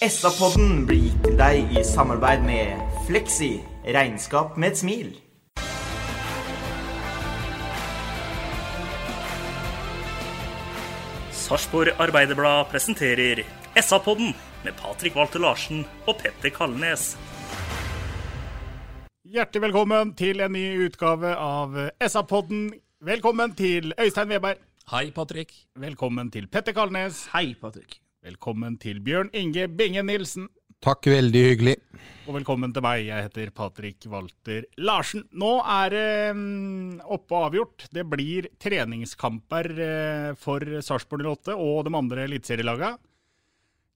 SA-podden blir gitt til deg i samarbeid med Fleksi. Regnskap med et smil. Sarpsborg Arbeiderblad presenterer SA-podden med Patrik Walter Larsen og Petter Kalnes. Hjertelig velkommen til en ny utgave av SA-podden. Velkommen til Øystein Weberg. Hei, Patrick. Velkommen til Petter Kalnes. Hei, Patrick. Velkommen til Bjørn Inge Binge Nilsen. Takk, veldig hyggelig. Og velkommen til meg. Jeg heter Patrik Walter Larsen. Nå er det mm, oppe og avgjort. Det blir treningskamper eh, for Sarpsborg 08 og de andre eliteserielagene.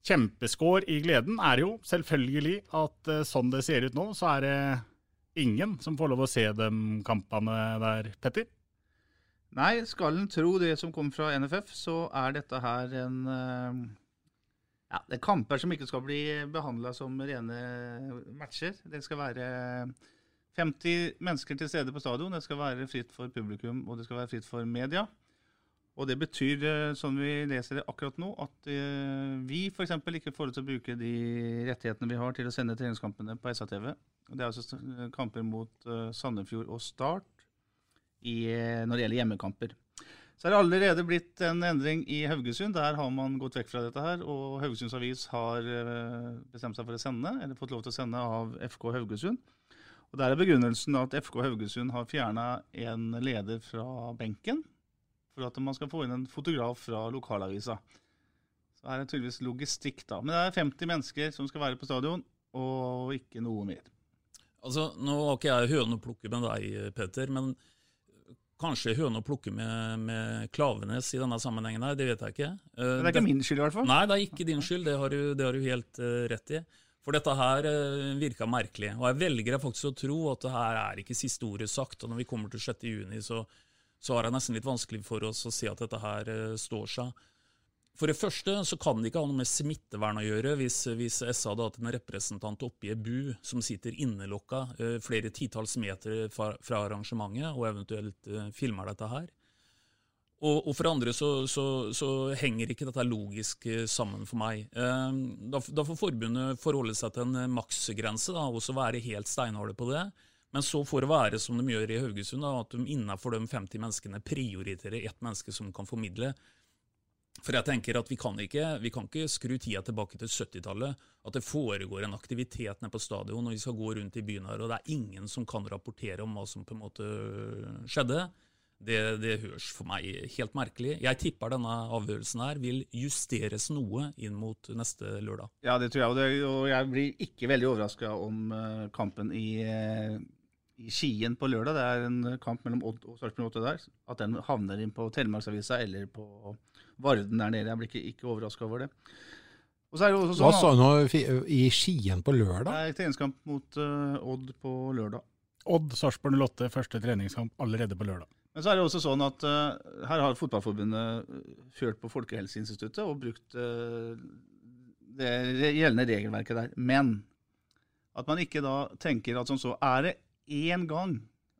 Kjempeskår i gleden er jo selvfølgelig at eh, sånn det ser ut nå, så er det ingen som får lov å se de kampene der, Petter. Nei, skal en tro det som kommer fra NFF, så er dette her en eh, ja, Det er kamper som ikke skal bli behandla som rene matcher. Det skal være 50 mennesker til stede på stadion. Det skal være fritt for publikum, og det skal være fritt for media. Og det betyr, eh, som vi leser det akkurat nå, at eh, vi f.eks. ikke får lov til å bruke de rettighetene vi har til å sende treningskampene på SA-TV. Det er altså kamper mot eh, Sandefjord og Start i, når det gjelder hjemmekamper. Så er det allerede blitt en endring i Haugesund. Der har man gått vekk fra dette her. Og Haugesunds Avis har eh, bestemt seg for å sende, eller fått lov til å sende av FK Haugesund. Og Der er begrunnelsen at FK Haugesund har fjerna en leder fra benken. For at man skal få inn en fotograf fra lokalavisa. Så her er det tydeligvis logistikk, da. Men det er 50 mennesker som skal være på stadion, og ikke noe mer. Altså, Nå var ikke jeg høne å plukke med deg, Peter, men kanskje høne å plukke med, med Klavenes i denne sammenhengen her, det vet jeg ikke. Uh, det er ikke min skyld, i hvert fall. Nei, det er ikke din skyld, det har du, det har du helt uh, rett i. For dette her uh, virka merkelig. Og jeg velger faktisk å tro at det her er ikke siste ordet sagt. Og når vi kommer til 6. juni, så, så er det nesten litt vanskelig for oss å se at dette her eh, står seg. For det første så kan det ikke ha noe med smittevern å gjøre hvis, hvis SA hadde hatt en representant oppe i ei bu som sitter innelokka eh, flere titalls meter fra, fra arrangementet, og eventuelt eh, filmer dette her. Og, og for andre så, så, så henger ikke dette logisk eh, sammen for meg. Da, da får forbundet forholde seg til en maksgrense og så være helt steinharde på det. Men så får det være som de gjør i Haugesund, da, at de innenfor de 50 menneskene prioriterer ett menneske som kan formidle. For jeg tenker at vi kan ikke, vi kan ikke skru tida tilbake til 70-tallet. At det foregår en aktivitet nede på stadion, og vi skal gå rundt i byen her, og det er ingen som kan rapportere om hva som på en måte skjedde. Det, det høres for meg helt merkelig. Jeg tipper denne avgjørelsen her vil justeres noe inn mot neste lørdag. Ja, det tror jeg. Og, jeg blir ikke veldig overraska om eh, kampen i, eh, i Skien på lørdag, det er en kamp mellom Odd og Sarpsborg 8 der, at den havner inn på Telemarksavisa eller på Varden der nede. Jeg blir ikke, ikke overraska over det. Og så er det også Hva sånn sa du nå i Skien på lørdag? Er treningskamp mot uh, Odd på lørdag. Odd Sarpsborg 08, første treningskamp allerede på lørdag. Men så er det også sånn at uh, her har Fotballforbundet eh, kjørt på Folkehelseinstituttet og brukt uh, det gjeldende regelverket der. Men at man ikke da tenker at sånn så Er det én gang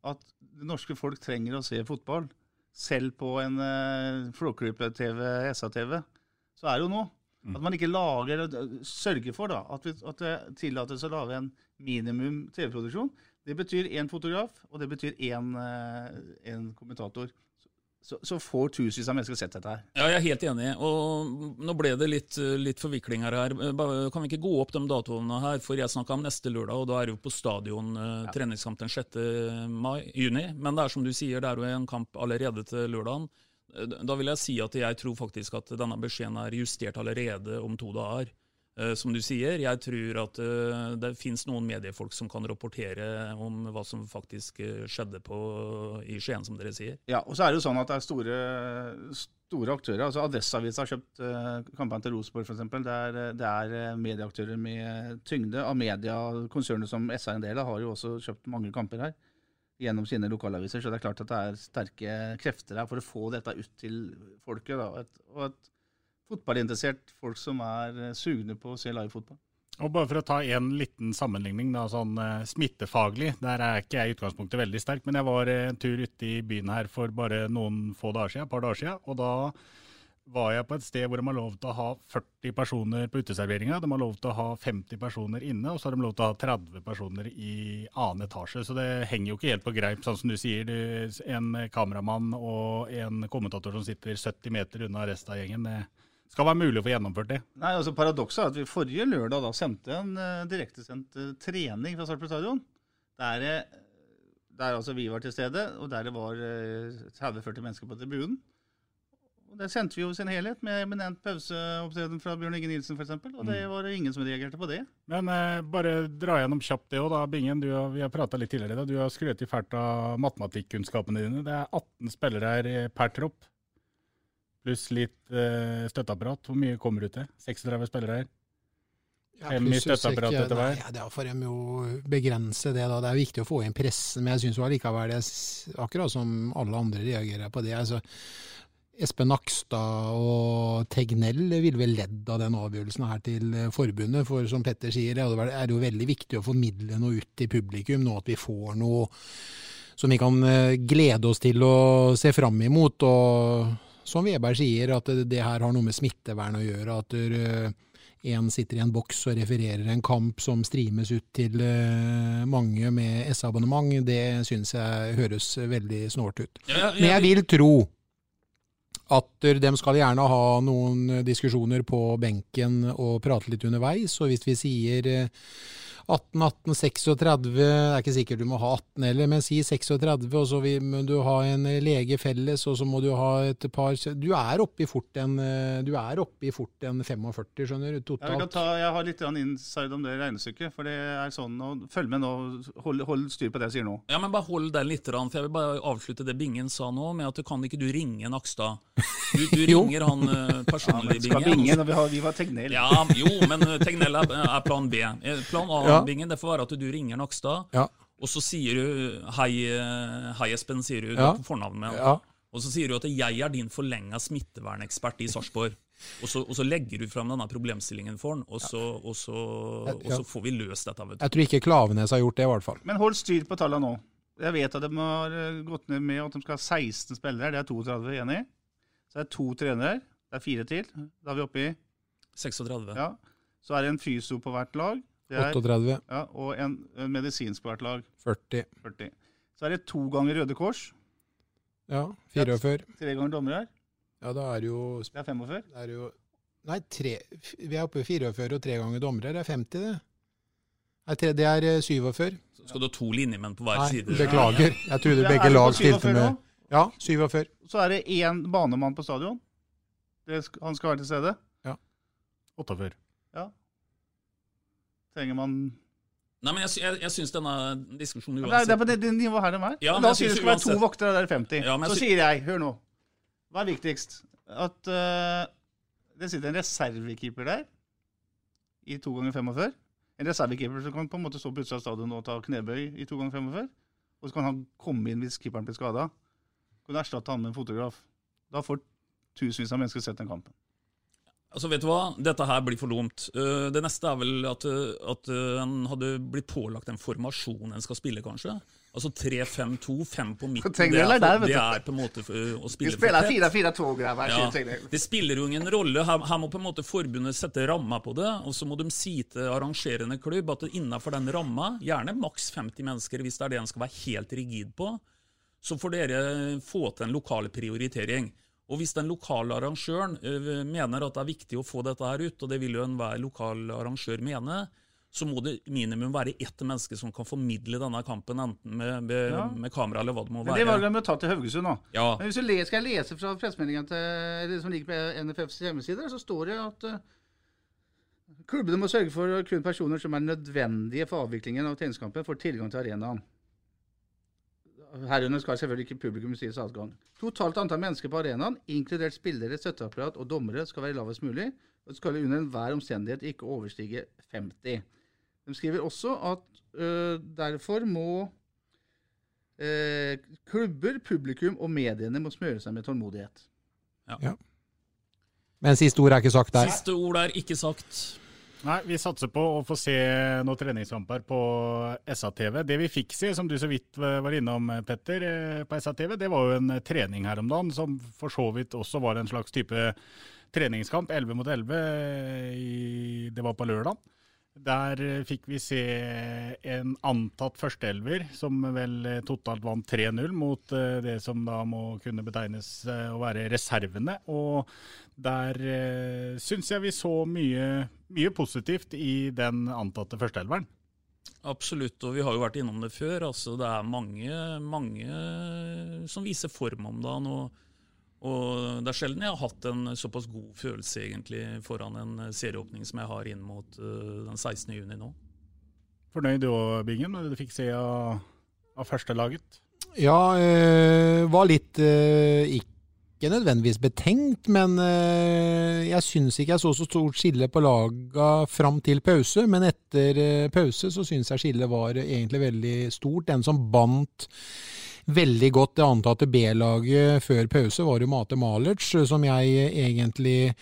at det norske folk trenger å se fotball, selv på en uh, Flåklypa-TV, SA-TV, så er det jo nå. At man ikke lager, sørger for da, at, vi, at det tillates å lage en minimum TV-produksjon. Det betyr én fotograf, og det betyr én eh, en kommentator. Så, så får tusenvis av mennesker sett dette her. Ja, jeg er helt enig. Og nå ble det litt, litt forviklinger her. Kan vi ikke gå opp de datoene her? For jeg snakka om neste lørdag, og da er jo på stadion Ja. treningskamp den 6. Mai, juni. Men det er som du sier, det er jo en kamp allerede til lørdagen. Eh, Da vil jeg si at jeg tror faktisk at denne beskjeden er justert allerede om to dager. Eh, Som du sier, jeg tror at eh, det finnes noen mediefolk som kan rapportere om hva som faktisk eh, skjedde på, i Skien, som dere sier. Ja, og så er det jo sånn at det er store, store aktører. altså Adresseavisa har kjøpt uh, kampene til Rosenborg f.eks. Det er, det er medieaktører med tyngde. Amedia, konsernet som SR er en del av, har jo også kjøpt mange kamper her gjennom sine lokalaviser. Så det er klart at det er sterke krefter her for å få dette ut til folket. Da. Et, og et fotballinteressert folk som er eh, sugne på å se live fotball. Og bare for å ta en liten sammenligning, da, sånn eh, smittefaglig. Der er ikke jeg i utgangspunktet veldig sterk, men jeg var eh, en tur ute i byen her for bare noen få dager siden, et par dager siden. Og da var jeg på et sted hvor de har lov til å ha 40 personer på uteserveringa. De har lov til å ha 50 personer inne, og så har de lov til å ha 30 personer i annen etasje. Så det henger jo ikke helt på greip, sånn som du sier. Du, en kameramann og en kommentator som sitter 70 meter unna resten av gjengen. Det skal være mulig å få gjennomført det. Nei, altså Paradokset er at vi forrige lørdag da sendte en uh, direktesendt uh, trening fra Sarpsborg stadion. Der, eh, der altså vi var til stede, og der det var uh, 30-40 mennesker på tribunen. Og Det sendte vi jo sin helhet, med eminent pauseopptreden fra Bjørn Inge Nilsen f.eks. Og det Mm. var ingen som reagerte på det. Men eh, bare dra gjennom kjapt det òg, da. Bingen, du vi har prata litt tidligere. da. Du har skrøt i fælt av matematikkunnskapene dine. Det er 18 spillere her per tropp. Pluss litt uh, støtteapparat. Hvor mye kommer du til? 36 spillere her? Ja, Fem i støtteapparat etter hver? Ja, da får de jo begrense det, da. Det er viktig å få inn pressen, men jeg syns allikevel det akkurat som alle andre reagerer på det. altså Espen Nakstad og Tegnell ville vel ledd av den avgjørelsen her til forbundet. For som Petter sier, det er jo veldig viktig å formidle noe ut til publikum nå at vi får noe som vi kan eh, glede oss til å se fram imot. Og som Veberg sier, at det, her har noe med smittevern å gjøre. At én sitter i en boks og refererer en kamp som streames ut til eh, mange med S-abonnement. Det syns jeg høres veldig snålt ut. Men jeg vil tro at de skal gjerne ha noen diskusjoner på benken og prate litt underveis. Og hvis vi sier eh, 18, 18, 36 Det er ikke sikkert du må ha 18 heller, men si 36, og så må du ha en lege felles, og så må du ha et par Du er oppe i fort en, eh, du er oppe i fort en 45, skjønner du, Jeg, vil ta, jeg har litt inside om det regnestykket. For det er sånn, og Følg med nå. Hold, hold styr på det jeg sier nå. Ja, men bare hold den litt, for jeg vil bare avslutte det Bingen sa nå, med at du kan ikke du ringe Nakstad. Du, du ringer han eh, personlig, Skal Bingen. Bingen, vi, har, vi var Tegnell. Ja, jo, men eh, Tegnell er, er plan B. Eh, Plan A, Ja. Bingen, det får være at du ringer Nakstad, Ja. og så sier du hei, eh, hei Espen, sier du, du Ja. er på fornavn med han. Ja. Og så sier du at jeg er din forlenga smittevernekspert i Sarpsborg. Og så, og så legger du fram denne problemstillingen for han, og så, og så, og så får vi løst dette. vet du. Jeg tror ikke Klavenes har gjort det, i hvert fall. Men hold styr på tallene nå. Jeg vet at de har eh, gått ned med at de skal ha 16 spillere. Det er 32 enig i. Så det er to trenere. Det er fire til. Da er vi oppe i 36. Ja. Så er det en fyso på hvert lag. Det er, 38. Ja, og en, en medisinsk på hvert lag. 40. 40. Så er det to ganger Røde Kors. Ja, 44. Tre ganger dommere her. Ja, da er jo Det er 45. Det er jo Nei, tre, vi er oppe i 44 og tre ganger dommere. Det er 50, det. Nei, tre, det er eh, 47. Så skal du ha to linjemenn på hver Nei, side. beklager. Jeg trodde Ja, begge lag stilte med? Ja, 47. Så er det én banemann på stadion. Det han skal være til stede. 48. Ja. Trenger man Nei, men jeg, jeg, jeg syns denne diskusjonen uansett Det er, på det, det nivået her de er. Ja, da sier det skal være to voktere, der er 50. Ja, så sier jeg, hør nå, hva er viktigst? At uh, det sitter en reservekeeper der i to ganger 45. En reservekeeper som kan på en måte stå på utsida av stadion og ta knebøy i to ganger 45. Og så kan han komme inn hvis keeperen blir skada. Kan du erstatte han med en fotograf. Da får tusenvis av mennesker sett den kampen. Altså, vet du hva? Dette her blir for dumt. Eh, det neste er vel at, eh, at eh, en hadde blitt pålagt en formasjon en skal spille, kanskje. Altså 3-5-2, 5 på midten. Det er, der, det er på en måte å spille for spiller tett. 4-4-2-greier Ja, det spiller jo ingen rolle. Her, her må på en måte forbundet sette ramma på det, og så må de si til arrangerende klubb at innenfor den ramma, gjerne maks 50 mennesker hvis det er det en skal være helt rigid på, så får dere få til en lokal prioritering. Og Hvis den lokale arrangøren eh, mener at det er viktig å få dette her ut, og det vil jo enhver lokal arrangør mene, så må det minimum være ett menneske som kan formidle denne kampen, enten med, med, Ja. med kamera eller hva det må være. Men det var det de ta til Haugesund, da. Ja. Men hvis du le- skal jeg lese fra pressemeldinga som ligger på NFFs hjemmesider, så står det at eh, klubbene må sørge for kun personer som er nødvendige for avviklingen av treningskampen, får tilgang til arenaen. Herunder skal selvfølgelig ikke publikum sies adgang. Totalt antall mennesker på arenaen, inkludert spillere, støtteapparat og dommere, skal være lavest mulig. Og det skal under enhver omstendighet ikke overstige 50. De skriver også at øh, derfor må øh, klubber, publikum og mediene må smøre seg med tålmodighet. Men siste ord er ikke sagt der. Siste ord er ikke sagt. Nei, vi satser på å få se noen treningskamper på SA-TV. Det vi fikk se, som du så vidt var innom, Petter, eh, på SA-TV, det var jo en trening her om dagen, som for så vidt også var en slags type treningskamp, 11 mot 11. i- Det var på lørdag. Der eh, fikk vi se en antatt førsteelver, som vel eh, totalt vant 3-0 mot det som da må kunne betegnes å være reservene. Og der syns jeg vi så mye, mye positivt i den antatte førsteelveren. Absolutt, og vi har jo vært innom det før. altså Det er mange, mange som viser form om dagen. Og, og det er sjelden jeg har hatt en såpass god følelse egentlig foran en serieåpning som jeg har inn mot uh, den 16. juni nå. Fornøyd du òg, Bingen, med det du fikk se av, av førstelaget? Ja, øh, var litt øh, ikke nødvendigvis betenkt, men øh, jeg syns ikke jeg så så stort skille på laga fram til pause. Men etter øh, pause så syns jeg skillet var egentlig veldig stort. Den som bandt veldig godt det antatte B-laget før pause, var jo Mate Malic, som jeg egentlig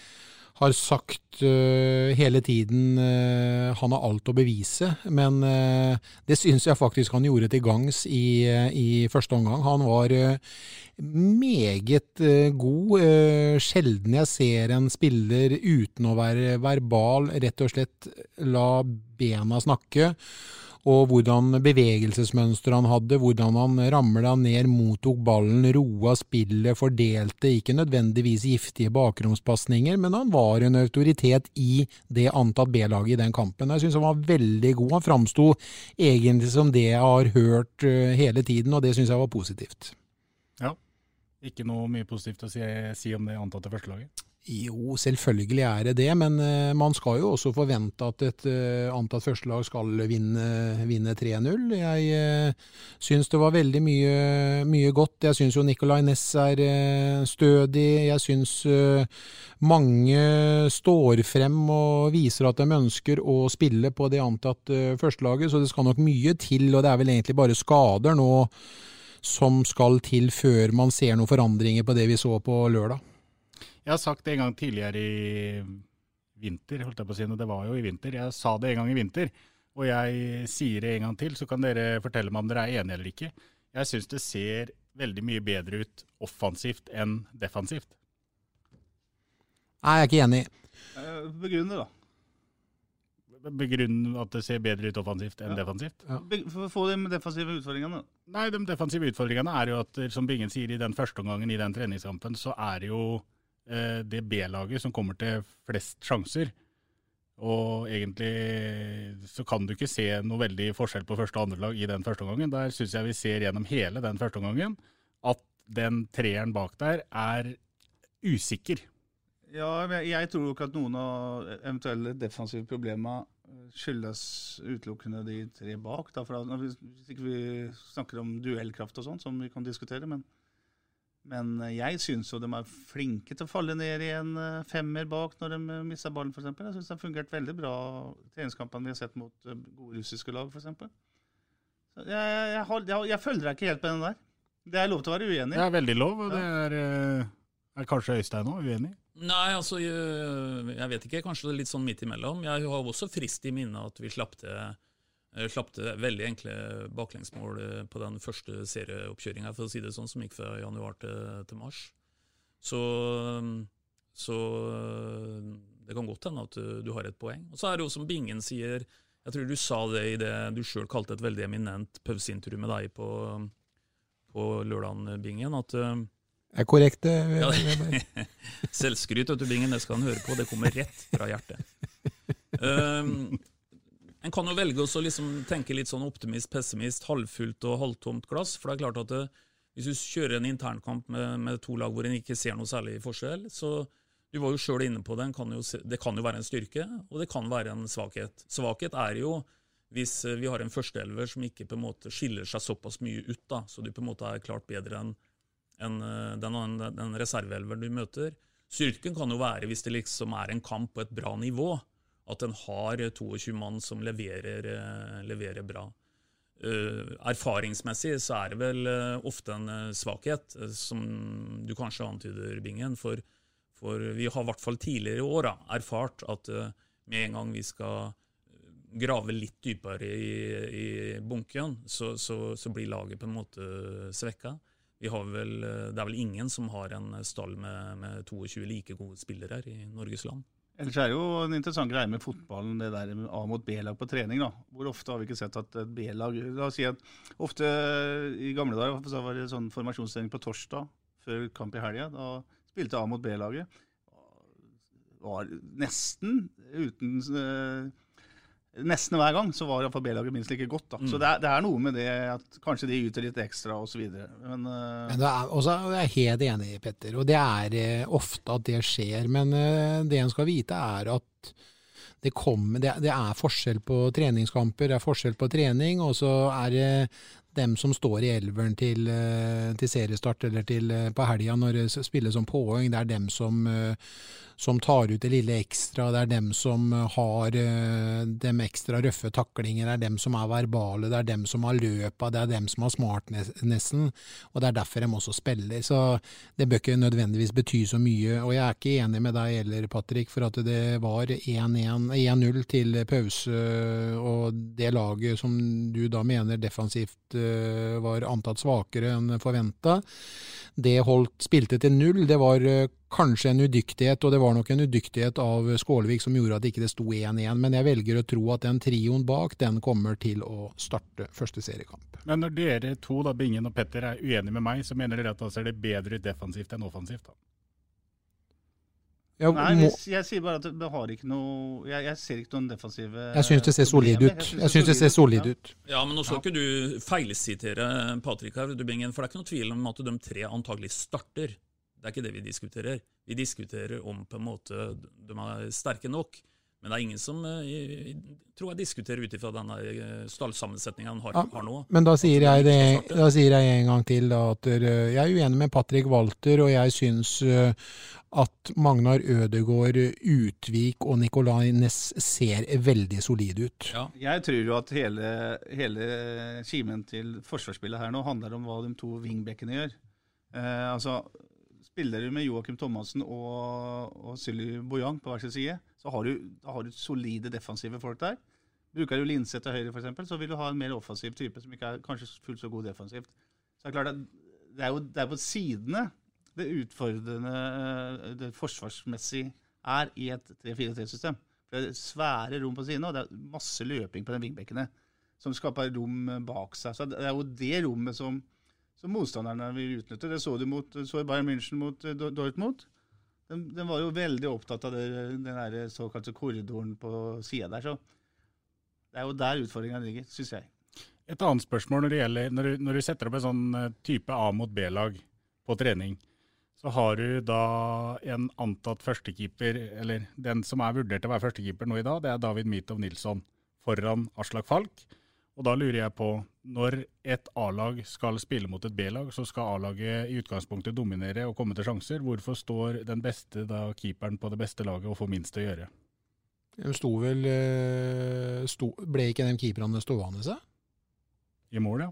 har sagt uh, hele tiden uh, han har alt å bevise, men uh, det syns jeg faktisk han gjorde til gangs i, i første omgang. Han var meget god. sjelden jeg ser en spiller uten å være verbal, rett og slett la bena snakke. Og hvordan bevegelsesmønster han hadde, hvordan han ramla ned, mottok ballen, roa spillet, fordelte ikke nødvendigvis giftige bakromspasninger, men han var en autoritet i det antatt B-laget i den kampen. Jeg syns han var veldig god. Han framsto egentlig som det jeg har hørt øh, hele tiden, og det syns jeg var positivt. Ja. Ikke noe mye positivt å si, si om det antatte førstelaget? Jo, selvfølgelig er det det, men eh, man skal jo også forvente at et eh, antatt førstelag skal vinne, vinne 3-0. Jeg uh, syns det var veldig mye, mye godt. Jeg syns jo Nicolay Næss er eh, stødig. Jeg syns eh, mange står frem og viser at de ønsker å spille på det antatt eh, førstelaget, så det skal nok mye til. Og det er vel egentlig bare skader nå som skal til før man ser noen forandringer på det vi så på lørdag. Jeg har sagt det en gang tidligere i vinter, holdt jeg på å si, og det var jo i vinter. Jeg sa det en gang i vinter, og jeg sier det en gang til, så kan dere fortelle meg om dere er enige eller ikke. Jeg syns det ser veldig mye bedre ut offensivt enn defensivt. Nei, jeg er ikke enig. Eh, Begrunn det, da. Begrunn at det ser bedre ut offensivt enn Ja. defensivt? Ja. For å få de defensive utfordringene. Nei, de defensive utfordringene er jo at, som Bingen sier, i den første omgangen i den treningskampen, så er det jo det B-laget som kommer til flest sjanser. Og egentlig så kan du ikke se noe veldig forskjell på første og andre lag i den første omgangen. Der syns jeg vi ser gjennom hele den første omgangen at den treeren bak der er usikker. Ja, men jeg, tror ikke at noen av eventuelle defensive problemer eh, skyldes utelukkende de tre bak. Da, for hvis ikke vi snakker om duellkraft og sånn, som vi kan diskutere. Men, men eh, jeg syns jo de er flinke til å falle ned i en eh, femmer bak når de eh, mister ballen, f.eks. Jeg syns det har fungert veldig bra treningskampene vi har sett mot gode russiske lag, f.eks. Jeg, jeg, jeg, jeg, jeg følger deg ikke helt på den der. Det er lov til å være uenig. Det er veldig lov, og det er, er kanskje Øystein òg uenig? Nei, altså, jeg, vet ikke. Kanskje det er litt sånn midt imellom. Jeg har også frist i minne at vi slapp til, slapp til veldig enkle baklengsmål eh, på den første serieoppkjøringa, for å si det sånn, som gikk fra januar til, til mars. Så, så det kan godt hende at du, du har et poeng. Og så er det jo som Bingen sier, jeg tror du sa det i det du sjøl kalte et veldig eminent pauseintervju med deg på, på lørdagen, Bingen, at er korrekt, det. Ja, Selvskryt, vet du, Bingen, det skal han høre på. Det kommer rett fra hjertet. Um, en kan jo velge å liksom tenke litt sånn optimist, pessimist, halvfullt og halvtomt glass. For det er klart at det, hvis du kjører en internkamp med, med, to lag hvor en ikke ser noe særlig forskjell, så du var jo sjøl inne på det, kan jo, det kan jo være en styrke, og det kan være en svakhet. Svakhet er jo hvis eh, vi har en førsteelver som ikke på en måte skiller seg såpass mye ut, da, så du på en måte er klart bedre enn en, eh, den, den, reserveelveren du møter. Styrken kan jo være hvis det liksom er en kamp på et bra nivå at en har 22 mann som leverer, eh, leverer bra. Uh, erfaringsmessig så er det vel uh, ofte en uh, svakhet, som du kanskje antyder, Bingen. For, for vi har i hvert fall tidligere i år da, erfart at med en gang vi skal grave litt dypere i, i bunken, så, så, så, blir laget på en måte svekka. Vel, det er vel ingen som har en stall med, med 22 like gode spillere i Norges land. Ellers er det jo en interessant greie med fotballen, det der med A mot B-lag på trening. da. Hvor ofte har vi ikke sett at et B-lag La oss si at ofte i gamle dager så var det sånn formasjonstrening på torsdag før kamp i helga. Da spilte A mot B-laget. Var nesten uten eh, Nesten hver gang så var iallfall B-laget minst like godt. da. Mm. Så det er, det er, noe med det at kanskje de yter litt ekstra osv. Men, uh... men det er, også, jeg er helt enig, Petter. Og det er uh, ofte at det skjer. Men uh, det en skal vite, er at det, kommer, det, det, er forskjell på treningskamper, det er forskjell på trening. Og så er det dem som står i elveren til, til seriestart eller til, på helga når det spilles som påheng, det er dem som som tar ut det lille ekstra. Det er dem som har de dem ekstra røffe taklinger, det er dem som er verbale, det er dem som har løpa, det er dem som har smartnessen. Og det er derfor de også spiller. Så det bør ikke nødvendigvis bety så mye. Og jeg er ikke enig med deg heller, Patrick, for at det var 1-0 til pause, og det laget som du da mener defensivt uh, var antatt svakere enn forventa, det holdt, spilte til null. Det var uh, kanskje en udyktighet, og det var nok en udyktighet av Skålevik som gjorde at det ikke sto 1-1. Men jeg velger å tro at den trioen bak den kommer til å starte første seriekamp. Men når dere to, da, Bingen og Petter, er uenige med meg, så mener dere at da ser det bedre defensivt enn offensivt? da? Ja, Nei, jeg, jeg, sier bare at det har ikke noe Jeg, jeg ser ikke noen defensive Jeg syns det ser solid ut. Jeg syns det ser solid ut. Ja, men nå skal ja. ikke du feilsitere Patrick her, for det er ikke noe tvil om at de tre antagelig starter. Det er ikke det vi diskuterer. Vi diskuterer om på en måte de er sterke nok. Men det er ingen som eh, jeg, tror jeg diskuterer ut ifra denne eh, stallsammensetninga han har, ja, har, nå. Men da sier, jeg det, da sier jeg en gang til da, at jeg er uenig med Patrick Walter, og jeg syns at Magnar Ødegård, Utvik og Nicolay Næss ser veldig solide ut. Ja. Jeg tror jo at hele, hele kimen til forsvarsspillet her nå handler om hva de to wingbackene gjør. Eh, altså, Spiller du med Joakim Thomassen og, og Sylvi Bojang på hver sin side, så har du, har du solide defensive folk der. Bruker du Linseth til høyre, f.eks., så vil du ha en mer offensiv type som ikke er kanskje fullt så god defensivt. Så det er klart at det er jo det er på sidene det utfordrende det forsvarsmessig er i et 3-4-3-system. Det er svære rom på sidene, og det er masse løping på den vingbekkene som skaper rom bak seg. Så det er jo det rommet som som motstanderne vil utnytte. Det så du mot, så Bayern München mot uh, Dortmund. Den, den, var jo veldig opptatt av det, den der såkalte korridoren på sida der. Så det er jo der utfordringa ligger, syns jeg. Et annet spørsmål når gjelder når du, når du setter opp en sånn eh, type A mot B-lag på trening. Så har du da en antatt førstekeeper, eller den som er vurdert til å være førstekeeper nå i dag, det er David Mitov Nilsson foran Aslak Falk. Og da lurer jeg på, når et A-lag skal spille mot et B-lag, så skal A-laget i utgangspunktet dominere og komme til sjanser. Hvorfor står den beste da keeperen på det beste laget og får minst å gjøre? De sto vel eh, sto, Ble ikke de keeperne stående seg? I mål, ja.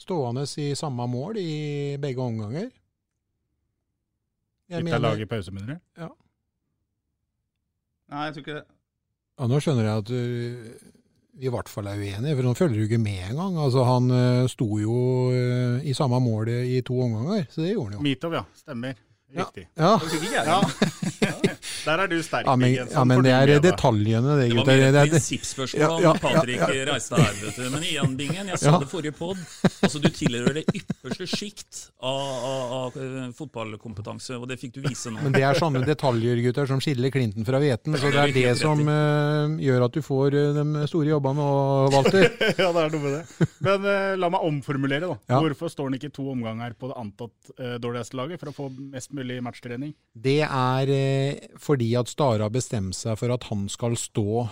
Stående i samme mål i begge omganger. Bytta lag i pause, mener du? Ja. Nei, jeg tror ikke det. Ja, nå skjønner jeg at du vi i hvert fall er uenige, for han følger jo ikke med engang. Altså, han uh, sto jo uh, i samme mål i to omganger, så det gjorde han jo. Mitov, ja. Stemmer. Riktig. Ja. ja. Der er du sterk, Ja, men, ja, men det er detaljene, det, Det var gutter. mer et Det prinsippspørsmål Ja, ja, om Patrick ja, ja. reiste her. vet du. Men igjen, Bingen, jeg sa Ja. det forrige pod. Altså, du tilhører det ypperste sjikt av, av, av eh, fotballkompetanse, og det fikk du vise nå. Men det er sånne detaljer gutter, som skiller Clinton fra hveten. Så Det det er det som uh, gjør at du får eh, de store jobbene og Walter. ja, det er noe med det. Men uh, la meg omformulere, da. Ja. Hvorfor står han ikke to omganger på det antatt uh, dårligste laget, for å få mest mulig matchtrening? Det er eh, fordi at Stare har bestemt seg for at han skal stå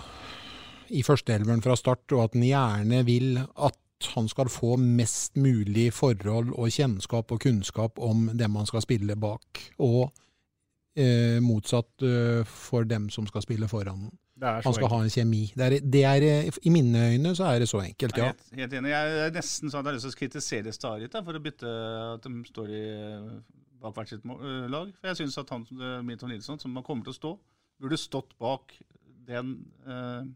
i førsteelveren fra start, og at han gjerne vil at han skal få mest mulig forhold og kjennskap og kunnskap om dem han skal spille bak, og eh, motsatt eh, for dem som skal spille foran. Han skal enkelt. ha en kjemi. Det er, det er, eh, I mine øyne så er det så enkelt, Jeg er ja. helt, helt enig. Jeg er nesten sånn at jeg har lyst til å kritisere Starit for å bytte at de står i, bak hvert sitt øh, lag. For jeg syns at han øh, Milton Nilsson, som kommer til å stå, burde stått bak den eh,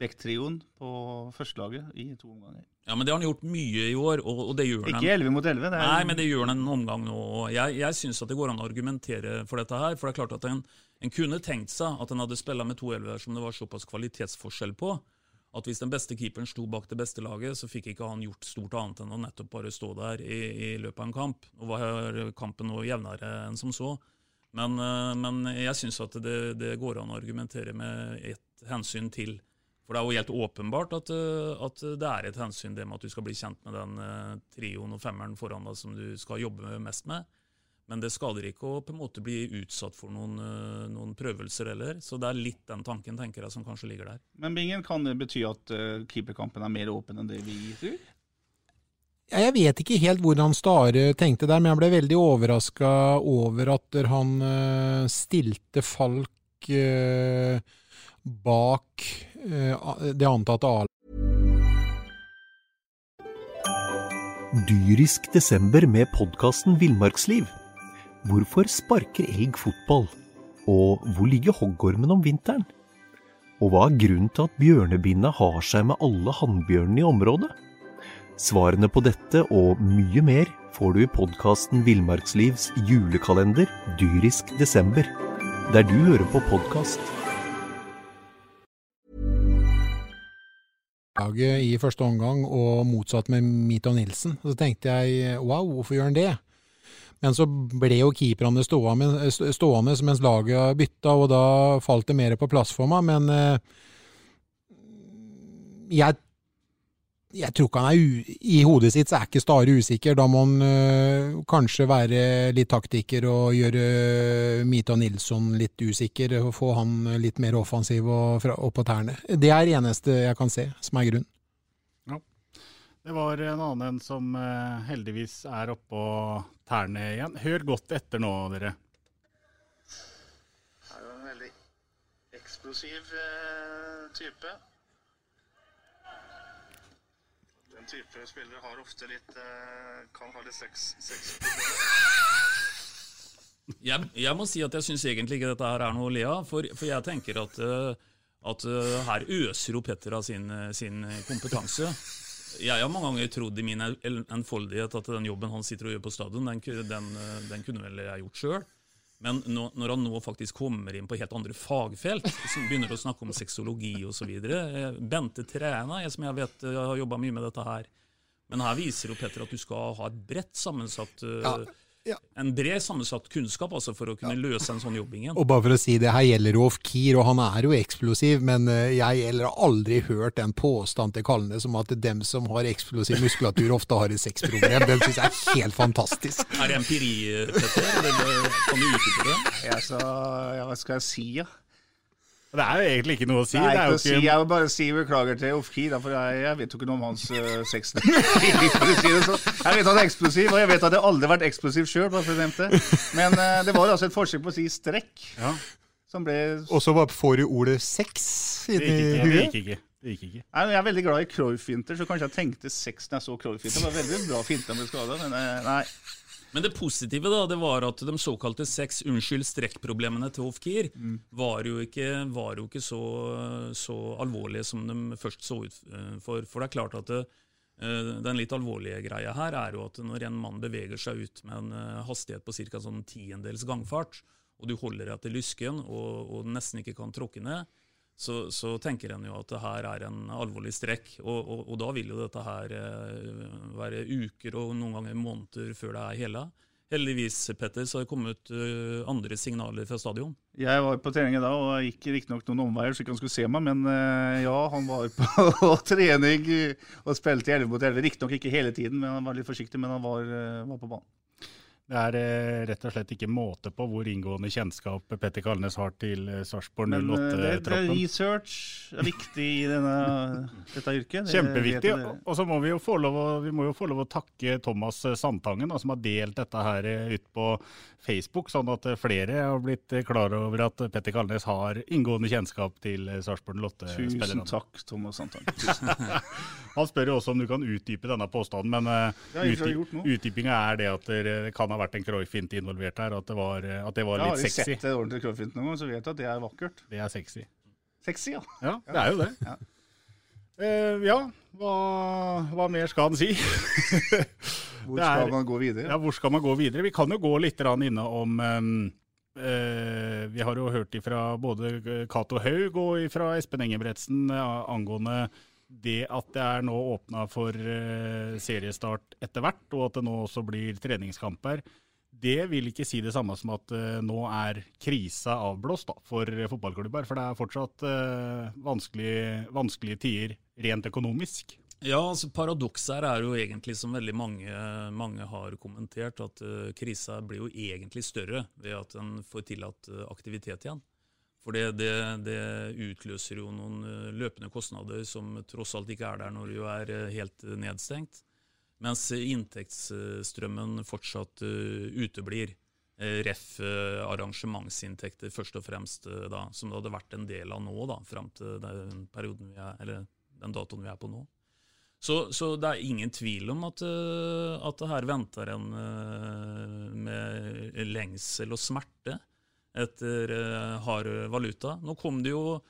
Beck-trioen på førstelaget i to omganger. Ja, men Det har han gjort mye i år, og, og det gjør han. Ikke 11 mot 11. Det er, Nei, men det gjør han en omgang nå. Jeg, jeg syns det går an å argumentere for dette her. For det er klart at en, en kunne tenkt seg at en hadde spilla med to elver som det var såpass kvalitetsforskjell på. At hvis den beste keeperen sto bak det beste laget, så fikk ikke han gjort stort annet enn å nettopp bare stå der i, i løpet av en kamp. Og var kampen noe jevnere enn som så. Men, eh, men jeg syns at det, det går an å argumentere med et hensyn til. For det er jo helt åpenbart at, eh, at det er et hensyn det med at du skal bli kjent med den eh, trioen og femmeren foran deg som du skal jobbe mest med. Men det skader ikke å på en måte bli utsatt for noen, eh, noen prøvelser heller. Så det er litt den tanken tenker jeg som kanskje ligger der. Men Bingen, kan det bety at øh, keeperkampen er mer åpen enn det vi tror? Ja, Jeg vet ikke helt hvordan Stare tenkte der, men jeg ble veldig overraska over at han eh, stilte Falk bak det antatte A-laget. Dyrisk desember med podkasten Villmarksliv. Hvorfor sparker elg fotball? Og hvor ligger hoggormen om vinteren? Og hva er grunnen til at bjørnebinna har seg med alle hannbjørnene i området? Svarene på dette og mye mer får du i podkasten Villmarkslivs julekalender Dyrisk desember, der du hører på podkast. i første omgang, og motsatt med Mito Nilsen. Så tenkte jeg wow, hvorfor gjør han det? Men så ble jo keeperne stående, mens laget bytta, og da falt det mer på plass for meg. Men eh, jeg, jeg tror ikke han er I hodet sitt så er ikke Stare usikker. Da må han eh, kanskje være litt taktiker og gjøre Mita Nilsson litt usikker. og Få han litt mer offensiv og opp på tærne. Det er det eneste jeg kan se som er grunn. Det var en annen som eh, heldigvis er oppå tærne igjen. Hør godt etter nå, dere. Det er jo en veldig eksplosiv eh, type. Den type spillere har ofte litt eh, Kan ha litt sex, sex Jeg, jeg må si at jeg syns egentlig ikke dette her er noe å le av. For, for jeg tenker at, eh, at eh, her øser jo Petter av sin, eh, sin kompetanse. Jeg har mange ganger trodd i min enfoldighet at den jobben han sitter og gjør på stadion, den, den, eh, den kunne vel jeg gjort sjøl. Men nå, når han nå faktisk kommer inn på helt andre fagfelt, som begynner å snakke om sexologi osv. Bente Træna, jeg som jeg vet jeg har jobba mye med dette her. Men her viser jo Petter at du skal ha et bredt sammensatt eh, Ja, ja. En bred sammensatt kunnskap altså for å kunne løse en sånn jobbing igjen. Og bare for å si det, her gjelder jo Ofkir, og han er jo eksplosiv, men eh, jeg eller har aldri hørt den påstand til Kalnes som at dem som har eksplosiv muskulatur ofte har et sexproblem. Den syns jeg er helt fantastisk. Er det empiri, Petter? Kan du utdype det? Ja, så, ja, hva skal jeg si, ja? Det er jo egentlig ikke noe å si. Det er ikke jo å si. Jeg vil bare si beklager til Ofki, for jeg, jeg vet jo ikke noe om hans uh, sex. For å si det sånn. jeg vet at han er eksplosiv, og jeg vet at jeg aldri har vært eksplosiv sjøl. Men uh, det var altså et forsøk på å si strekk. Som ble Og så bare får du ordet sex inn i Det gikk ikke. Det gikk ikke. Nei, Jeg er veldig glad i Cruyff-finter, så kanskje jeg tenkte sex når jeg så Cruyff-finter. Det var veldig bra finte med skade, skada, men eh, nei. Men det positive da, det var at de såkalte seks unnskyld strekkproblemene til Hofkir var jo ikke, var jo ikke så, så alvorlige som de først så ut eh, for. For det er klart at det, eh, den litt alvorlige greia her er jo at når en mann beveger seg ut med en eh, hastighet på ca. sånn tiendels gangfart, og du holder deg til lysken og, og nesten ikke kan tråkke ned, så, så, tenker en jo at det her er en alvorlig strekk. Og, og, og da vil jo dette her eh, være uker og noen ganger måneder før det er hele. Heldigvis Petter, så har det kommet uh, andre signaler fra stadion. Jeg var på trening i dag og gikk riktignok noen omveier så ikke han skulle se meg, men uh, ja, han var på trening og spilte 11 mot 11. Riktignok ikke hele tiden, men han var litt forsiktig, men han var, var på banen. Det er eh, rett og slett ikke måte på hvor inngående kjennskap Petter Kalnes har til eh, Sarpsborg 08-troppen. Research er viktig i denne, dette yrket. Det Kjempeviktig. Og så må vi jo få lov å, jo få lov å takke Thomas Sandtangen, da, som har delt dette her ut på Facebook, sånn at flere har blitt klar over at Petter Kalnes har inngående kjennskap til Sarpsborg 08-spillerne. Tusen takk, Thomas Sandtangen. Han spør jo også om du kan utdype denne påstanden, men uh, utdypinga er det at det kan ha vært en Cruyff-fint involvert her, at det var, at det var litt sexy. Har du sett en ordentlig Cruyff-fint noen gang, så vet du at det er vakkert. Det er sexy. Sexy, ja. Ja, det er jo det. Ja, uh, ja hva, hva, mer skal han si? hvor skal er, man gå videre? Ja, hvor skal man gå videre? Vi kan jo gå litt inne om um, uh, Vi har jo hørt ifra både Cato Haug og fra Espen Engebretsen uh, angående det at det er nå åpna for uh, seriestart etter hvert, og at det nå også blir treningskamper, det vil ikke si det samme som at uh, nå er krisa avblåst da, for fotballklubber. For det er fortsatt uh, vanskelige, vanskelige tider rent økonomisk. Ja, altså Paradokset her er jo egentlig, som veldig mange, mange har kommentert, at krisa blir jo egentlig større ved at en får tillatt aktivitet igjen. For det, det, det, utløser jo noen eh, løpende kostnader som tross alt ikke er der når du er eh, helt nedstengt. Mens inntektsstrømmen fortsatt uteblir. Ref arrangementsinntekter først og fremst, da, som det hadde vært en del av nå, da, fram til den, er, den datoen vi er på nå. Så, så det er ingen tvil om at, at her venter en med lengsel og smerte etter uh, hard valuta. Nå kom det jo,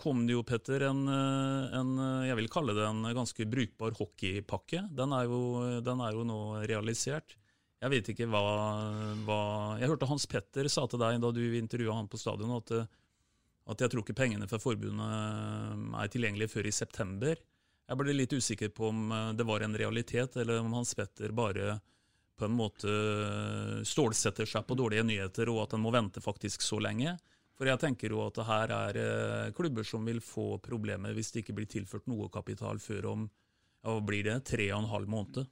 kom det jo Petter, en, eh, en, jeg vil kalle det en ganske brukbar hockeypakke. Den er jo, den er jo nå realisert. Jeg vet ikke hva, hva, Jeg hørte Hans Petter sa til deg da du intervjua han på stadion, at, at jeg tror ikke pengene fra forbundet er tilgjengelige før i september. Jeg ble litt usikker på om det var en realitet, eller om Hans Petter bare på en måte stålsetter seg på dårlige nyheter, og at en må vente faktisk så lenge. For jeg tenker jo at det her er eh, klubber som vil få problemer hvis det ikke blir tilført noe kapital før om ja, blir det tre og en halv måned.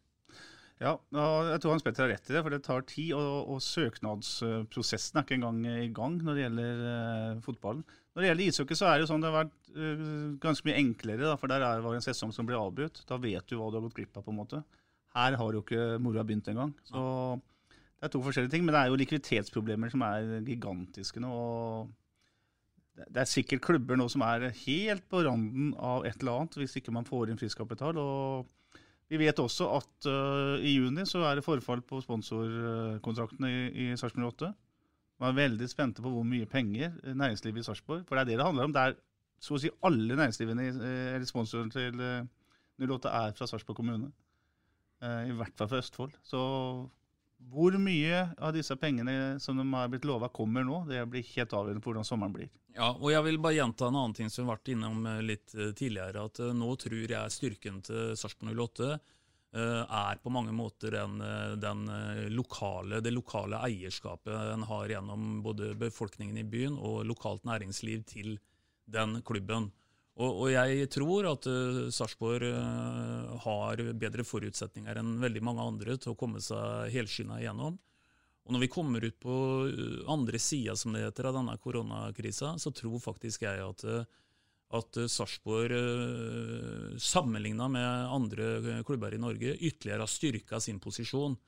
Ja, jeg tror Hans Petter har rett i det, for det tar tid. Og, og søknadsprosessen er ikke engang i gang når det gjelder uh, fotballen. Når det gjelder ishockey, så er det jo sånn det har vært uh, ganske mye enklere. Da, for der er det en sesong som blir avbrutt. Da vet du hva du har gått glipp av. på en måte. Her har jo ikke moroa begynt engang. Så det er to forskjellige ting. Men det er jo likviditetsproblemer som er gigantiske nå. og det er sikkert klubber nå som er helt på randen av et eller annet hvis ikke man får inn frisk kapital. Og vi vet også at uh, i juni så er det forfall på sponsorkontraktene i, i Sarpsborg 8. Man er veldig spente på hvor mye penger næringslivet i Sarpsborg For det er det det handler om. Det er så å si alle næringslivene, i eller sponsoren til 08 er fra Sarpsborg kommune. Eh, I hvert fall for Østfold. Så hvor mye av disse pengene som de har blitt lova, kommer nå, det blir helt avgjørende på hvordan sommeren blir. Ja, og Jeg vil bare gjenta en annen ting som vi har vært innom eh, litt eh, tidligere. at Nå tror jeg styrken til Sarpsborg 08 er på mange måter den, den lokale, det lokale eierskapet en har gjennom både befolkningen i byen og lokalt næringsliv til den klubben. Og, og, jeg tror at uh, Sarpsborg uh, har bedre forutsetninger enn veldig mange andre til å komme seg helskinna igjennom. Og når vi kommer ut på uh, andre sida som det heter, av denne koronakrisa, så tror faktisk jeg at, at Sarpsborg, sammenligna med andre klubber i Norge, ytterligere har styrka sin posisjon.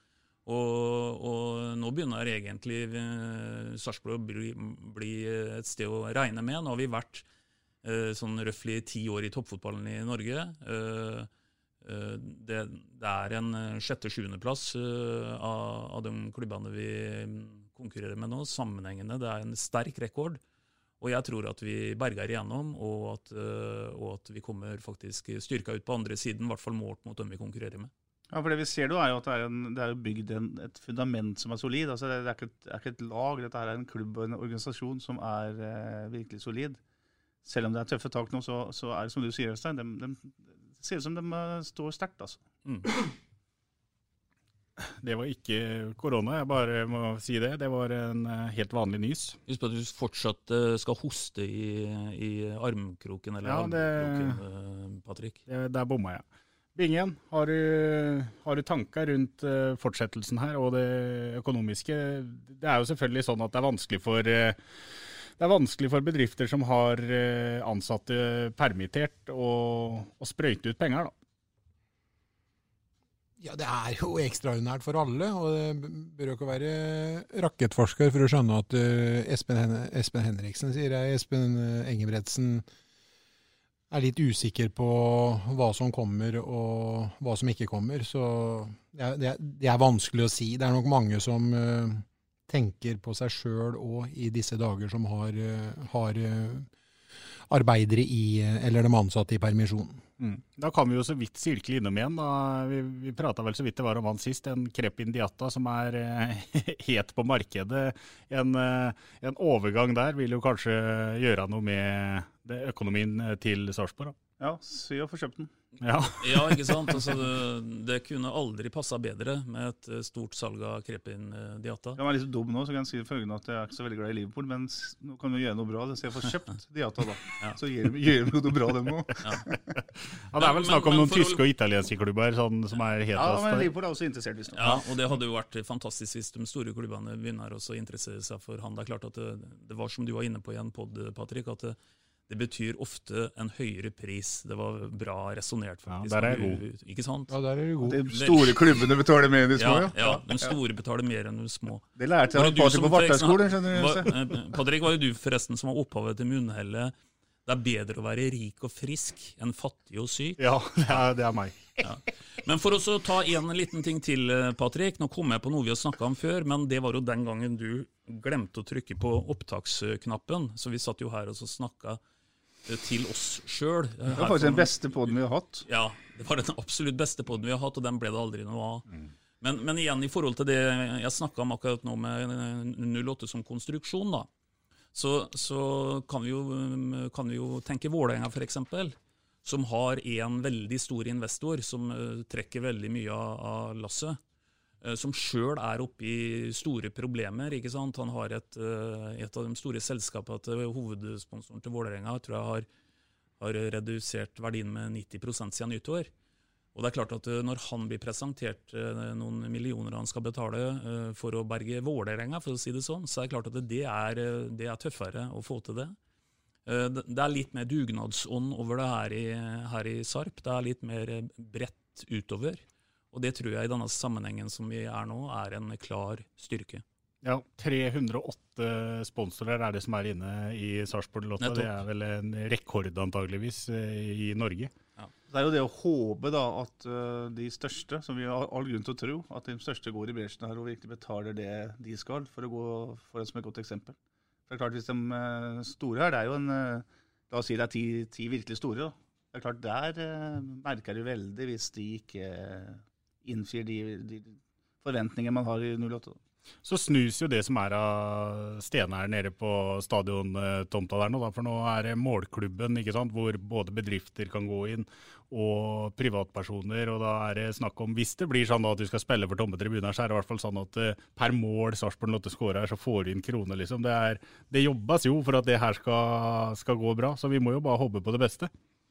Og, og, nå begynner egentlig Sarpsborg å bli, bli, et sted å regne med. Nå har vi vært Eh, sånn røftlig ti år i toppfotballen i Norge. Eh, eh, det, det er en sjette-sjuendeplass av, av de klubbene vi konkurrerer med nå, sammenhengende. Det er en sterk rekord. Og jeg tror at vi berger igjennom, og at, og at vi kommer faktisk styrka ut på andre siden, i hvert fall målt mot dem vi konkurrerer med. Ja, for Det vi ser da er jo at det er, en, det er bygd en, et fundament som er solid. altså Det, er ikke et, er ikke et lag, dette er en klubb og en organisasjon som er eh, virkelig solid. Selv om det er tøffe tak nå, så, så er det som du sier, Øystein, de, de, det ser ut som de eh, står sterkt. altså. Mm. Det var ikke korona, jeg bare må si det. Det var en eh, helt vanlig nys. Husk på at du fortsatt eh, skal hoste i, i armkroken, eller Ja, det- armkroken, Patrick. Det, der bomma jeg. Bingen, har du, har du tanker rundt fortsettelsen her og det økonomiske? Det er jo selvfølgelig sånn at det er vanskelig for det er vanskelig for bedrifter som har eh, ansatte permittert, å, sprøyte ut penger. da. Ja, det er jo ekstraordinært for alle, og det bør jo ikke være rakettforsker for å skjønne at eh, Espen, Espen Henriksen, sier jeg, Espen eh, Engebretsen, er litt usikker på hva som kommer og hva som ikke kommer. Så det er, det er, vanskelig å si. Det er nok mange som tenker på seg sjøl òg i disse dager, som har, eh, har eh, arbeidere i, eh, eller de ansatte i permisjon. Mm. Da kan vi jo så vidt sirkle innom igjen. Da. Vi, vi prata vel så vidt det var om han sist. En krep indiata som er het på markedet. En, en overgang der vil jo kanskje gjøre noe med det, økonomien til Sarpsborg. Ja, sy og få kjøpt den. Ja. Ja, ikke sant? Altså, det, det kunne aldri passa bedre med et eh, stort salg av Krepin eh, Diata. Jeg er litt dum nå, så kan jeg si følgende at jeg er ikke så veldig glad i Liverpool, men nå kan vi gjøre noe bra. Så jeg får kjøpt Diata, da. Så gjør vi noe bra, dem òg. Ja, det er vel snakk om Men- men noen å- tyske og italienske klubber sånn, som er helt Ja, men. Liverpool er også interessert, visstnok. Ja, og det hadde jo vært fantastisk hvis de store klubbene begynner også å interessere seg for han. Det er klart at det, det var som du var inne på i en pod, Patrick, at det, det betyr ofte en høyere pris. Det var bra resonnert, faktisk. der er jeg Du- god. Ikke sant? Ja, der er du god. De store klubbene betaler mer enn de små, ja. ja. Ja, de store betaler mer enn de små. Det lærte jeg av Patrick på Vartdalsskolen, skjønner du, eh, Patrick, var jo du forresten som var opphavet til munnhellet 'det er bedre å være rik og frisk enn fattig og syk'. Ja, det er, det er meg. Ja. Men for å ta en liten ting til, eh, Patrick. Nå kom jeg på noe vi har snakka om før, men det var jo den gangen du glemte å trykke på opptaksknappen. Så vi satt jo her og så snakka til oss sjøl. Det var faktisk den beste poden vi har hatt. Ja, det var den absolutt beste poden vi har hatt, og den ble det aldri noe av. Mm. Men, men igjen, i forhold til det jeg snakka om akkurat nå med eh, 08 som konstruksjon, da, så, så kan, vi jo, um, kan vi jo tenke Vålerenga f.eks., som har en veldig stor investor som eh, trekker veldig mye av, av lasset. Eh, Som sjøl er oppe i store problemer. ikke sant? Han har et, eh, et av de store selskapene til hovedsponsoren til Vålerenga tror jeg har, har redusert verdien med 90% siden nyttår. Og det er klart at eh, Når han blir presentert noen millioner han skal betale for å berge Vålerenga, for å si det sånn, så er det klart at det er, det er tøffere å få til det. Det er litt mer dugnadsånd over det her i, her i Sarp. Det er litt mer bredt utover. Og det tror jeg i denne sammenhengen som vi er nå, er en klar styrke. Ja, 308 sponsorer er det som er inne i Sarpsborg Lotto. Det er vel en rekord antageligvis i Norge. Det er jo det å håpe da at eh, de største, som vi har all grunn til å tro, at de største går i bresjen her og virkelig betaler det de skal, for å gå foran som et godt eksempel. For det er klart Hvis de eh, store her, det er jo en eh, La oss si det er ti, ti virkelig store. da. Det er klart Der merker du veldig hvis de ikke innfrir de, de forventningene man har i 08. Så snus jo det som er av stener nede på stadiontomta der nå, da. For nå er det målklubben, ikke sant, hvor både bedrifter kan gå inn og privatpersoner. Og da er det snakk om, hvis det blir sånn da at du skal spille for tomme tribuner, så er det i hvert fall sånn at eh, per mål Sarpsborg Lotte scorer, så får du inn kroner, liksom. Det, er, det jobbes jo for at det her skal, skal gå bra, så vi må jo bare håpe på det beste.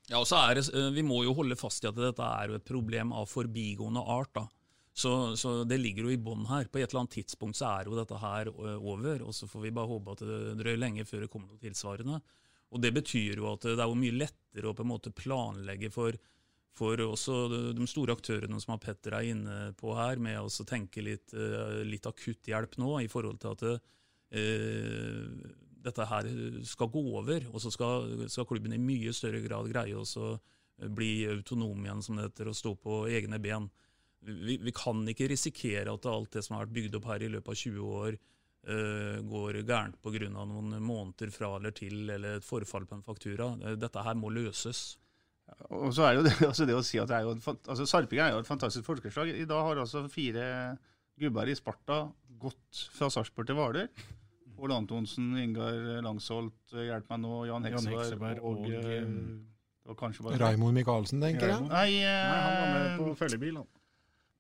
Ja, og så er det, eh, Vi må jo holde fast i at dette er et problem av forbigående art. da. Så, så det ligger jo i bånn her. På et eller annet tidspunkt så er jo dette her over, og så får vi bare håpe at det drøyer lenge før det kommer noe tilsvarende. Og Det betyr jo at det er jo mye lettere å på en måte planlegge for, for også de, store aktørene som Petter er inne på her, med å tenke litt, litt akutt hjelp nå i forhold til at det, eh, dette her skal gå over, og så skal, skal klubben i mye større grad greie å bli autonom igjen, som det heter, og stå på egne ben. Vi, vi kan ikke risikere at alt det som har vært bygd opp her i løpet av 20 år, uh, går gærent pga. noen måneder fra eller til, eller et forfall på en faktura. Eh, Dette her må løses. Og så er jo det, altså det å si at det er jo altså Sarpingen er jo et fantastisk folkeslag. I dag har altså fire gubber i Sparta gått fra Sarpsborg til Hvaler. Pål Antonsen, Ingar Langsholt, eh, hjelp meg nå, Jan Jan Hekseberg, Hekseberg og, og, eh, eh, det var kanskje bare Raimond Michaelsen, tenker jeg. Nei, eh, Nei, han var med på følgebil, han.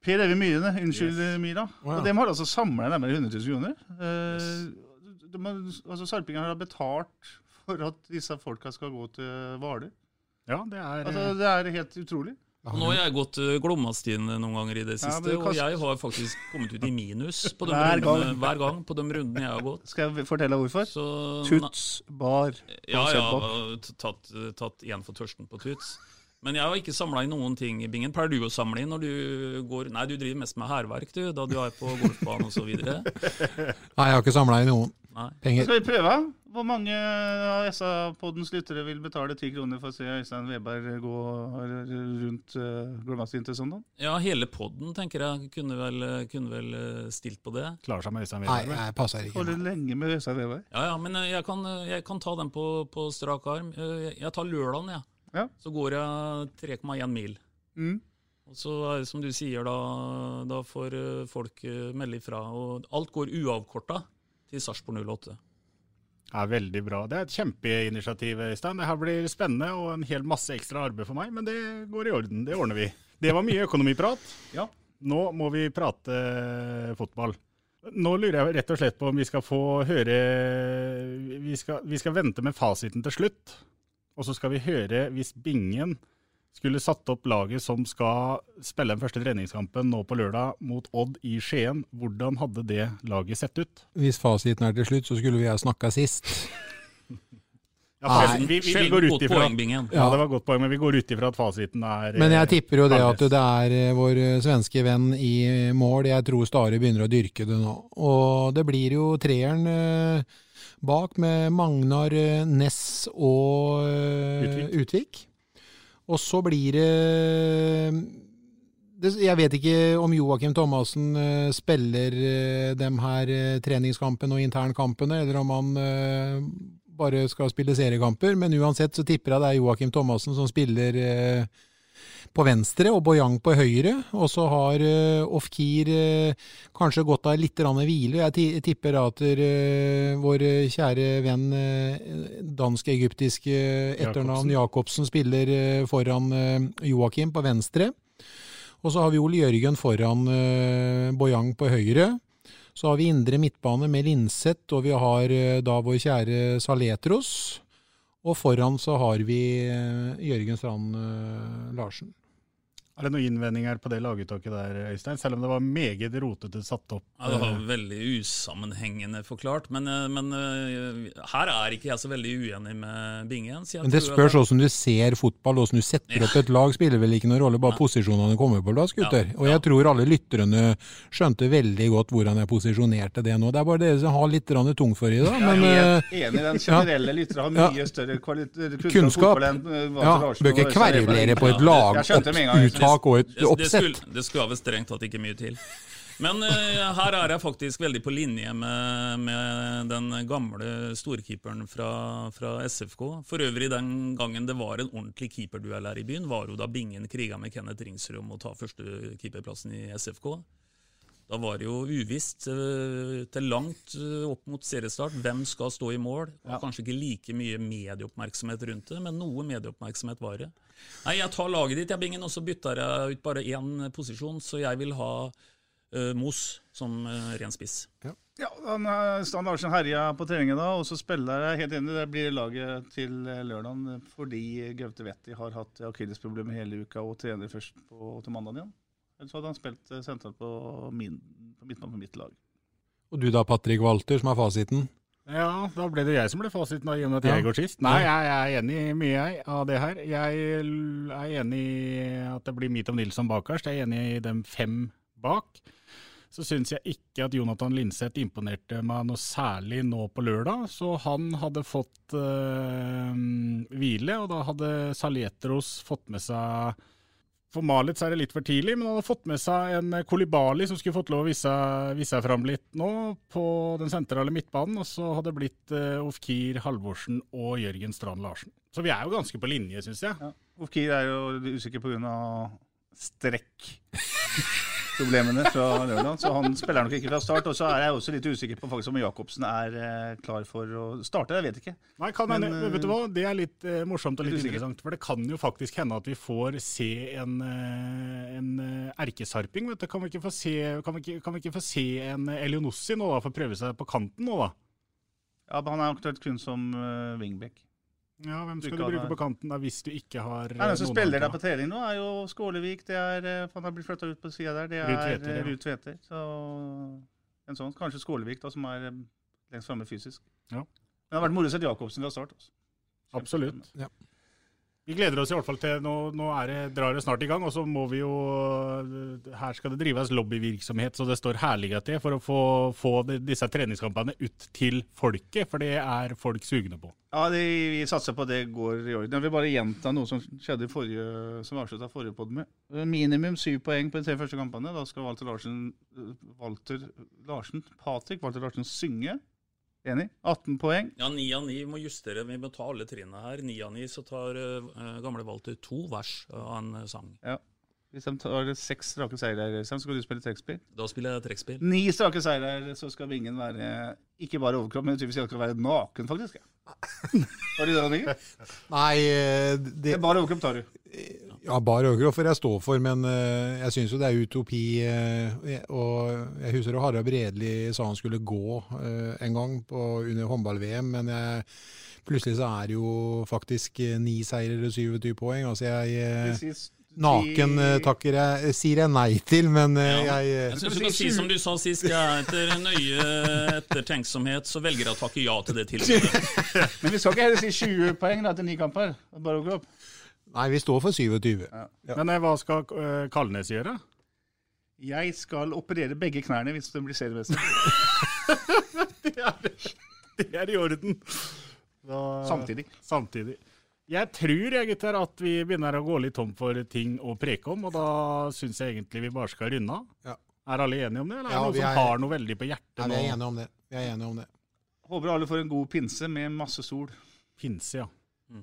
Per Evy Myrene, unnskyld Myra. Å, ja. Og dem har altså samla nærmere 100 000 kroner. Eh, de altså Sarpingen har betalt for at disse folka skal gå til Hvaler. Ja, det er Altså, det er helt utrolig. Nå har jeg gått Glommastien Glomma-stien noen ganger i det siste, ja, kan... og jeg har faktisk kommet ut i minus på de Hver rundene, gang. hver gang på de rundene jeg har gått. Skal jeg fortelle hvorfor? Så, Tuts bar. Ja, ja, tatt, igjen for tørsten på Tuts. Men jeg har ikke samla inn noen ting i bingen. Pleier du å samle inn når du går Nei, du driver mest med hærverk, du, da du er på golfbanen osv. Nei, jeg har ikke samla inn noen Nei. penger. Skal vi prøve? Hvor mange av SA-poddens lyttere vil betale ti kroner for å se Øystein Weberg gå rundt uh, Glomastien til søndag? Ja, hele podden tenker jeg kunne vel, kunne vel eh, stilt på det. Klarer seg med Øystein Nei, jeg passer ikke. Holder lenge med Øystein Weberg. Ja, ja, men eh, jeg kan, jeg kan ta den på, på strak arm. Eh, Jeg tar lørdagen, jeg. Ja. Så går jeg 3,1 mil. Mm. Og så er det som du sier, da, da får eh, folk eh, melde ifra. Og alt går uavkorta til Sarpsborg 08. Ja, veldig bra. Det er et kjempeinitiativ, Øystein. Det her blir spennende og en hel masse ekstra arbeid for meg, men det går i orden. Det ordner vi. Det var mye økonomiprat. Ja. Nå må vi prate fotball. Nå lurer jeg rett og slett på om vi skal få høre Vi skal, vi skal vente med fasiten til slutt. Og så skal vi høre hvis Bingen skulle satt opp laget som skal spille den første treningskampen nå på lørdag mot Odd i Skien. Hvordan hadde det laget sett ut? Hvis fasiten er til slutt, så skulle vi ha snakka sist. Ja, Nei. vi, vi, vi går ut ifra poeng, Ja, det var godt poeng, men vi går ut ifra at fasiten er Men jeg eh, tipper jo det at det er eh, vår eh, svenske venn i mål. Jeg tror Stare begynner å dyrke det nå. Og det blir jo treeren bak med Magnar eh, Ness og eh, Utvik. Utvik. Og så blir det, Jeg vet ikke om Joakim Thomassen eh, spiller dem her treningskampene og internkampene, eller om han bare skal spille seriekamper. Men uansett så tipper jeg det er Joakim Thomassen som spiller på venstre og Boyang på høyre. Og så har uh, Ofkir uh, kanskje gått av litt grann hvile. Jeg tipper at uh, vår kjære venn uh, dansk-egyptiske etternavn Jacobsen spiller eh, foran uh, Joakim på venstre. Og så har vi Ole Jørgen foran Boyang på høyre. Så har vi indre midtbane med Linseth, og vi har da vår kjære Saletros. Og foran så har vi Jørgen Strand Larsen. Er det noen innvendinger på det laguttaket der, Øystein? Selv om det var meget rotete satt opp. Ja, det var eh, veldig usammenhengende forklart. Men, eh, men eh, her er ikke jeg så veldig uenig med Bingen. jeg Men det spørs åssen du ser fotball, åssen du setter opp et lag. Spiller vel ikke noen rolle, bare posisjonene kommer på plass, gutter. Og jeg tror alle lytterne skjønte veldig godt hvordan jeg posisjonerte det nå. Det er bare dere som har litt tung for i det. Jeg er enig. Den generelle lytteren har Ja. mye større kunnskap, Kunnskap. Ja, bør ikke kverulere på et Ja, laguttak og et det, det, skulle, det skulle vel strengt tatt ikke mye til. Men uh, her er jeg faktisk veldig på linje med, med den gamle storkeeperen fra, fra SFK. For øvrig, den gangen det var en ordentlig keeperduell her i byen, var jo da Bingen kriga med Kenneth Ringsrud om å ta første keeperplassen i SFK. Da var det jo uvisst eh, til langt eh, opp mot seriestart hvem skal stå i mål. Og Kanskje ikke like mye medieoppmerksomhet rundt det, men noe medieoppmerksomhet var det. Nei, Jeg tar laget ditt, jeg, Bingen, og så bytter jeg ut bare én posisjon. Så jeg vil ha uh, Mos som uh, ren spiss. Ja, han, eh, Stan Larsen herja på treningen da, og så spiller jeg helt enig. Det blir laget til eh, lørdagen fordi Gaute Wetti har hatt akillesproblemer hele uka og trener først på, til mandag igjen. Ellers hadde han spilt eh, sentralt på, min, på midtbanen på mitt lag. Og du da, Patrick Walter, som er fasiten? Ja, da ble det jeg som ble fasiten i og med at jeg går sist. Nei, jeg, jeg er enig i mye jeg, av det her. Jeg er enig i at det blir Mitov Nilsson bakerst. Jeg er enig i dem fem bak. Så syns jeg ikke at Jonathan Linseth imponerte meg noe særlig nå på lørdag. Så han hadde fått øh, hvile, og da hadde Saletros fått med seg for Malitz er det litt for tidlig, men han hadde fått med seg en Kolibali som skulle fått lov å vise, vise fram litt nå på den sentrale midtbanen. Og så hadde det blitt uh, Ofkir, Halvorsen og Jørgen Strand Larsen. Så vi er jo ganske på linje, syns jeg. Ja. Ofkir er jo usikker pga. strekkproblemene fra lørdag, så han spiller nok ikke fra start. Og så er jeg også litt usikker på faktisk om Jacobsen er eh, klar for å starte. Jeg vet ikke. Nei, kan Men, hende, vet du hva? Det er litt eh, morsomt og litt litt interessant. For det kan jo faktisk hende at vi får se en, eh, en eh, erkesarping. Vet du. Kan, vi ikke få se, kan, vi ikke, kan vi ikke få se en Elionossi nå, da, for å prøve seg på kanten nå, da? Ja, men Han er aktuelt kun som uh, wingback. Ja, Hvem skal du bruke på kanten da, hvis du ikke har eh, Nei, Den som spiller andre? der på trening nå, er jo Skålevik. Det er, eh, Han har blitt flytta ut på sida der. Det er Ruud Tveter, ja. eh, Ruud Tveter. Så en sånn. Kanskje Skålevik, da, som er eh, lengst framme fysisk. Ja. Men det har vært moro å se Jacobsen fra start. Altså. Absolutt. Ja. Vi gleder oss i hvert fall til Nå, nå det, drar det snart i gang, og så må vi jo Her skal det drives lobbyvirksomhet så det står herlighet til, for å få, få disse treningskampene ut til folket, for det er folk sugne på. Ja, det, vi satser på det går i orden. Jeg vil bare gjenta noe som skjedde i forrige, som vi avslutta forrige pod med. Minimum syv poeng på de tre første kampene. Da skal Walter Larsen, Walter Larsen Patrick Walter Larsen synge. Enig? 18 poeng. Ja, 9 av 9. Vi må justere. Vi må ta alle trinnene her. 9 av 9 så tar uh, gamle Walter to vers av en eh, sang. Ja. Hvis de tar seks strake seire, så skal du spille trekkspill. Da spiller jeg trekkspill. Ni strake seire, så skal vingen være ikke bare overkropp, men tydeligvis skal være naken, faktisk. Ja. Har du det, Mikkel? Nei, eh, Det det er bare overkropp, tar du. Ja, bare overkropp får jeg stå for, men uh, jeg syns jo det er utopi. Uh, og jeg husker at Harald Bredli sa han skulle gå uh, en gang på, under håndball-VM, men jeg, plutselig så er det jo faktisk ni seier og 27 poeng. Altså jeg Naken takker jeg, sier jeg nei til, men ja. jeg Jeg syns du kan si som du sa sist, jeg, etter nøye ettertenksomhet så velger jeg å takke ja til det tilbudet. Men vi skal ikke heller si 20 poeng da, til ni kamper. Bare overkropp. Nei, vi står for 27. Men eh, hva skal eh, Kalnes gjøre? Jeg skal operere begge knærne hvis den blir seriemester. Det er i orden. Da, Samtidig. Samtidig. Jeg tror jeg, gutter, at vi begynner å gå litt tom for ting å preke om, og da syns jeg egentlig vi bare skal runde av. Ja. Er alle enige om det, eller er Ja, det noen som er- har noe veldig på hjertet Nei, vi er enige om det. Vi er enige om det. Håper alle får en god pinse med masse sol. Pinse, ja.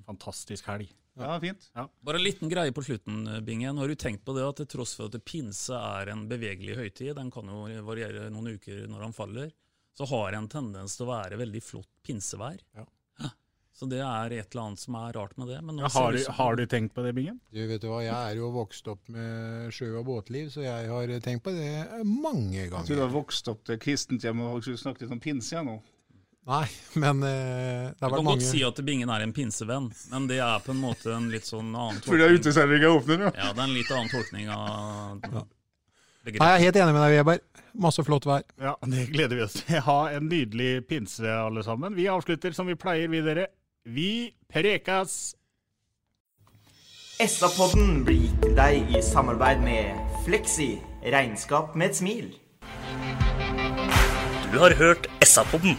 Fantastisk helg. Ja, fint. Bare en liten greie på slutten, Bingen. Har du tenkt på det at til tross for at pinse er en bevegelig høytid, den kan jo variere noen uker når han faller, så har en tendens til å være veldig flott pinsevær. Ja. Ja. Så det er et eller annet som er rart med det. Men nå Ja, har, du, har du tenkt på det, Bingen? Du vet du hva, Jeg er jo vokst opp med sjø- og båtliv, så jeg har tenkt på det mange ganger. Jeg tror du har vokst opp til kristent hjem og snakket snakke litt om pinse igjen nå. Nei, men eh, det Du kan godt si at Bingen er en pinsevenn, men det er på en måte en litt sånn annen Fordi det er uteserveringa åpner, ja. Ja, det er en litt annen tolkning av ja. Nei, jeg er helt enig med deg, Weber. Masse flott vær. Ja, det gleder vi oss til. Ha en nydelig pinse, alle sammen. Vi avslutter som vi pleier, vi dere. Vi prekas! SA-podden blir gitt til deg i samarbeid med Fleksi regnskap med et smil. Du har hørt SA-podden